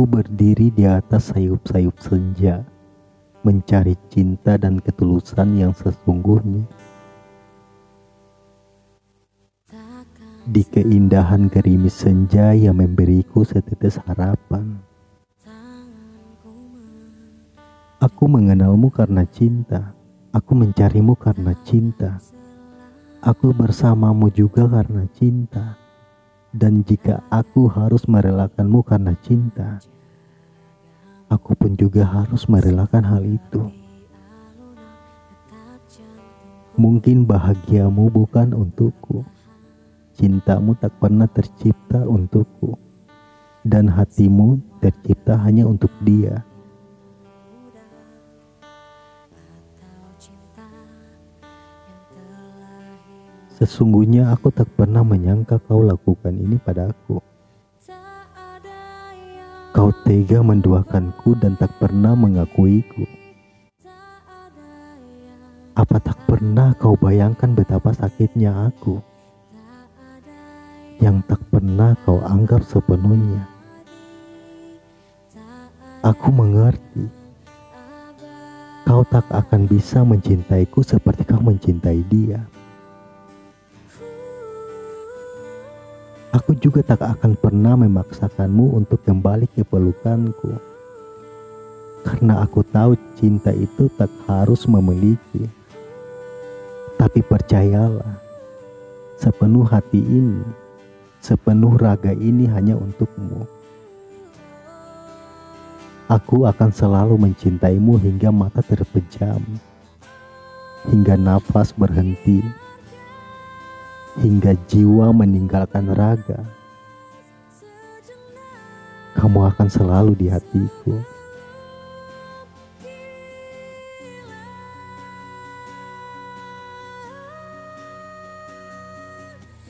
Aku berdiri di atas sayup-sayup senja, mencari cinta dan ketulusan yang sesungguhnya. Di keindahan gerimis senja yang memberiku setetes harapan. Aku mengenalmu karena cinta, aku mencarimu karena cinta. Aku bersamamu juga karena cinta. Dan jika aku harus merelakanmu karena cinta, aku pun juga harus merelakan hal itu. Mungkin bahagiamu bukan untukku, cintamu tak pernah tercipta untukku, dan hatimu tercipta hanya untuk dia. Sesungguhnya aku tak pernah menyangka kau lakukan ini padaku. Kau tega menduakanku dan tak pernah mengakuiku. Apa tak pernah kau bayangkan betapa sakitnya aku? Yang tak pernah kau anggap sepenuhnya. Aku mengerti. Kau tak akan bisa mencintaiku seperti kau mencintai dia. Aku juga tak akan pernah memaksakanmu untuk kembali ke pelukanku. Karena aku tahu cinta itu tak harus memiliki. Tapi percayalah, sepenuh hati ini, sepenuh raga ini hanya untukmu. Aku akan selalu mencintaimu hingga mata terpejam, hingga nafas berhenti hingga jiwa meninggalkan raga. Kamu akan selalu di hatiku.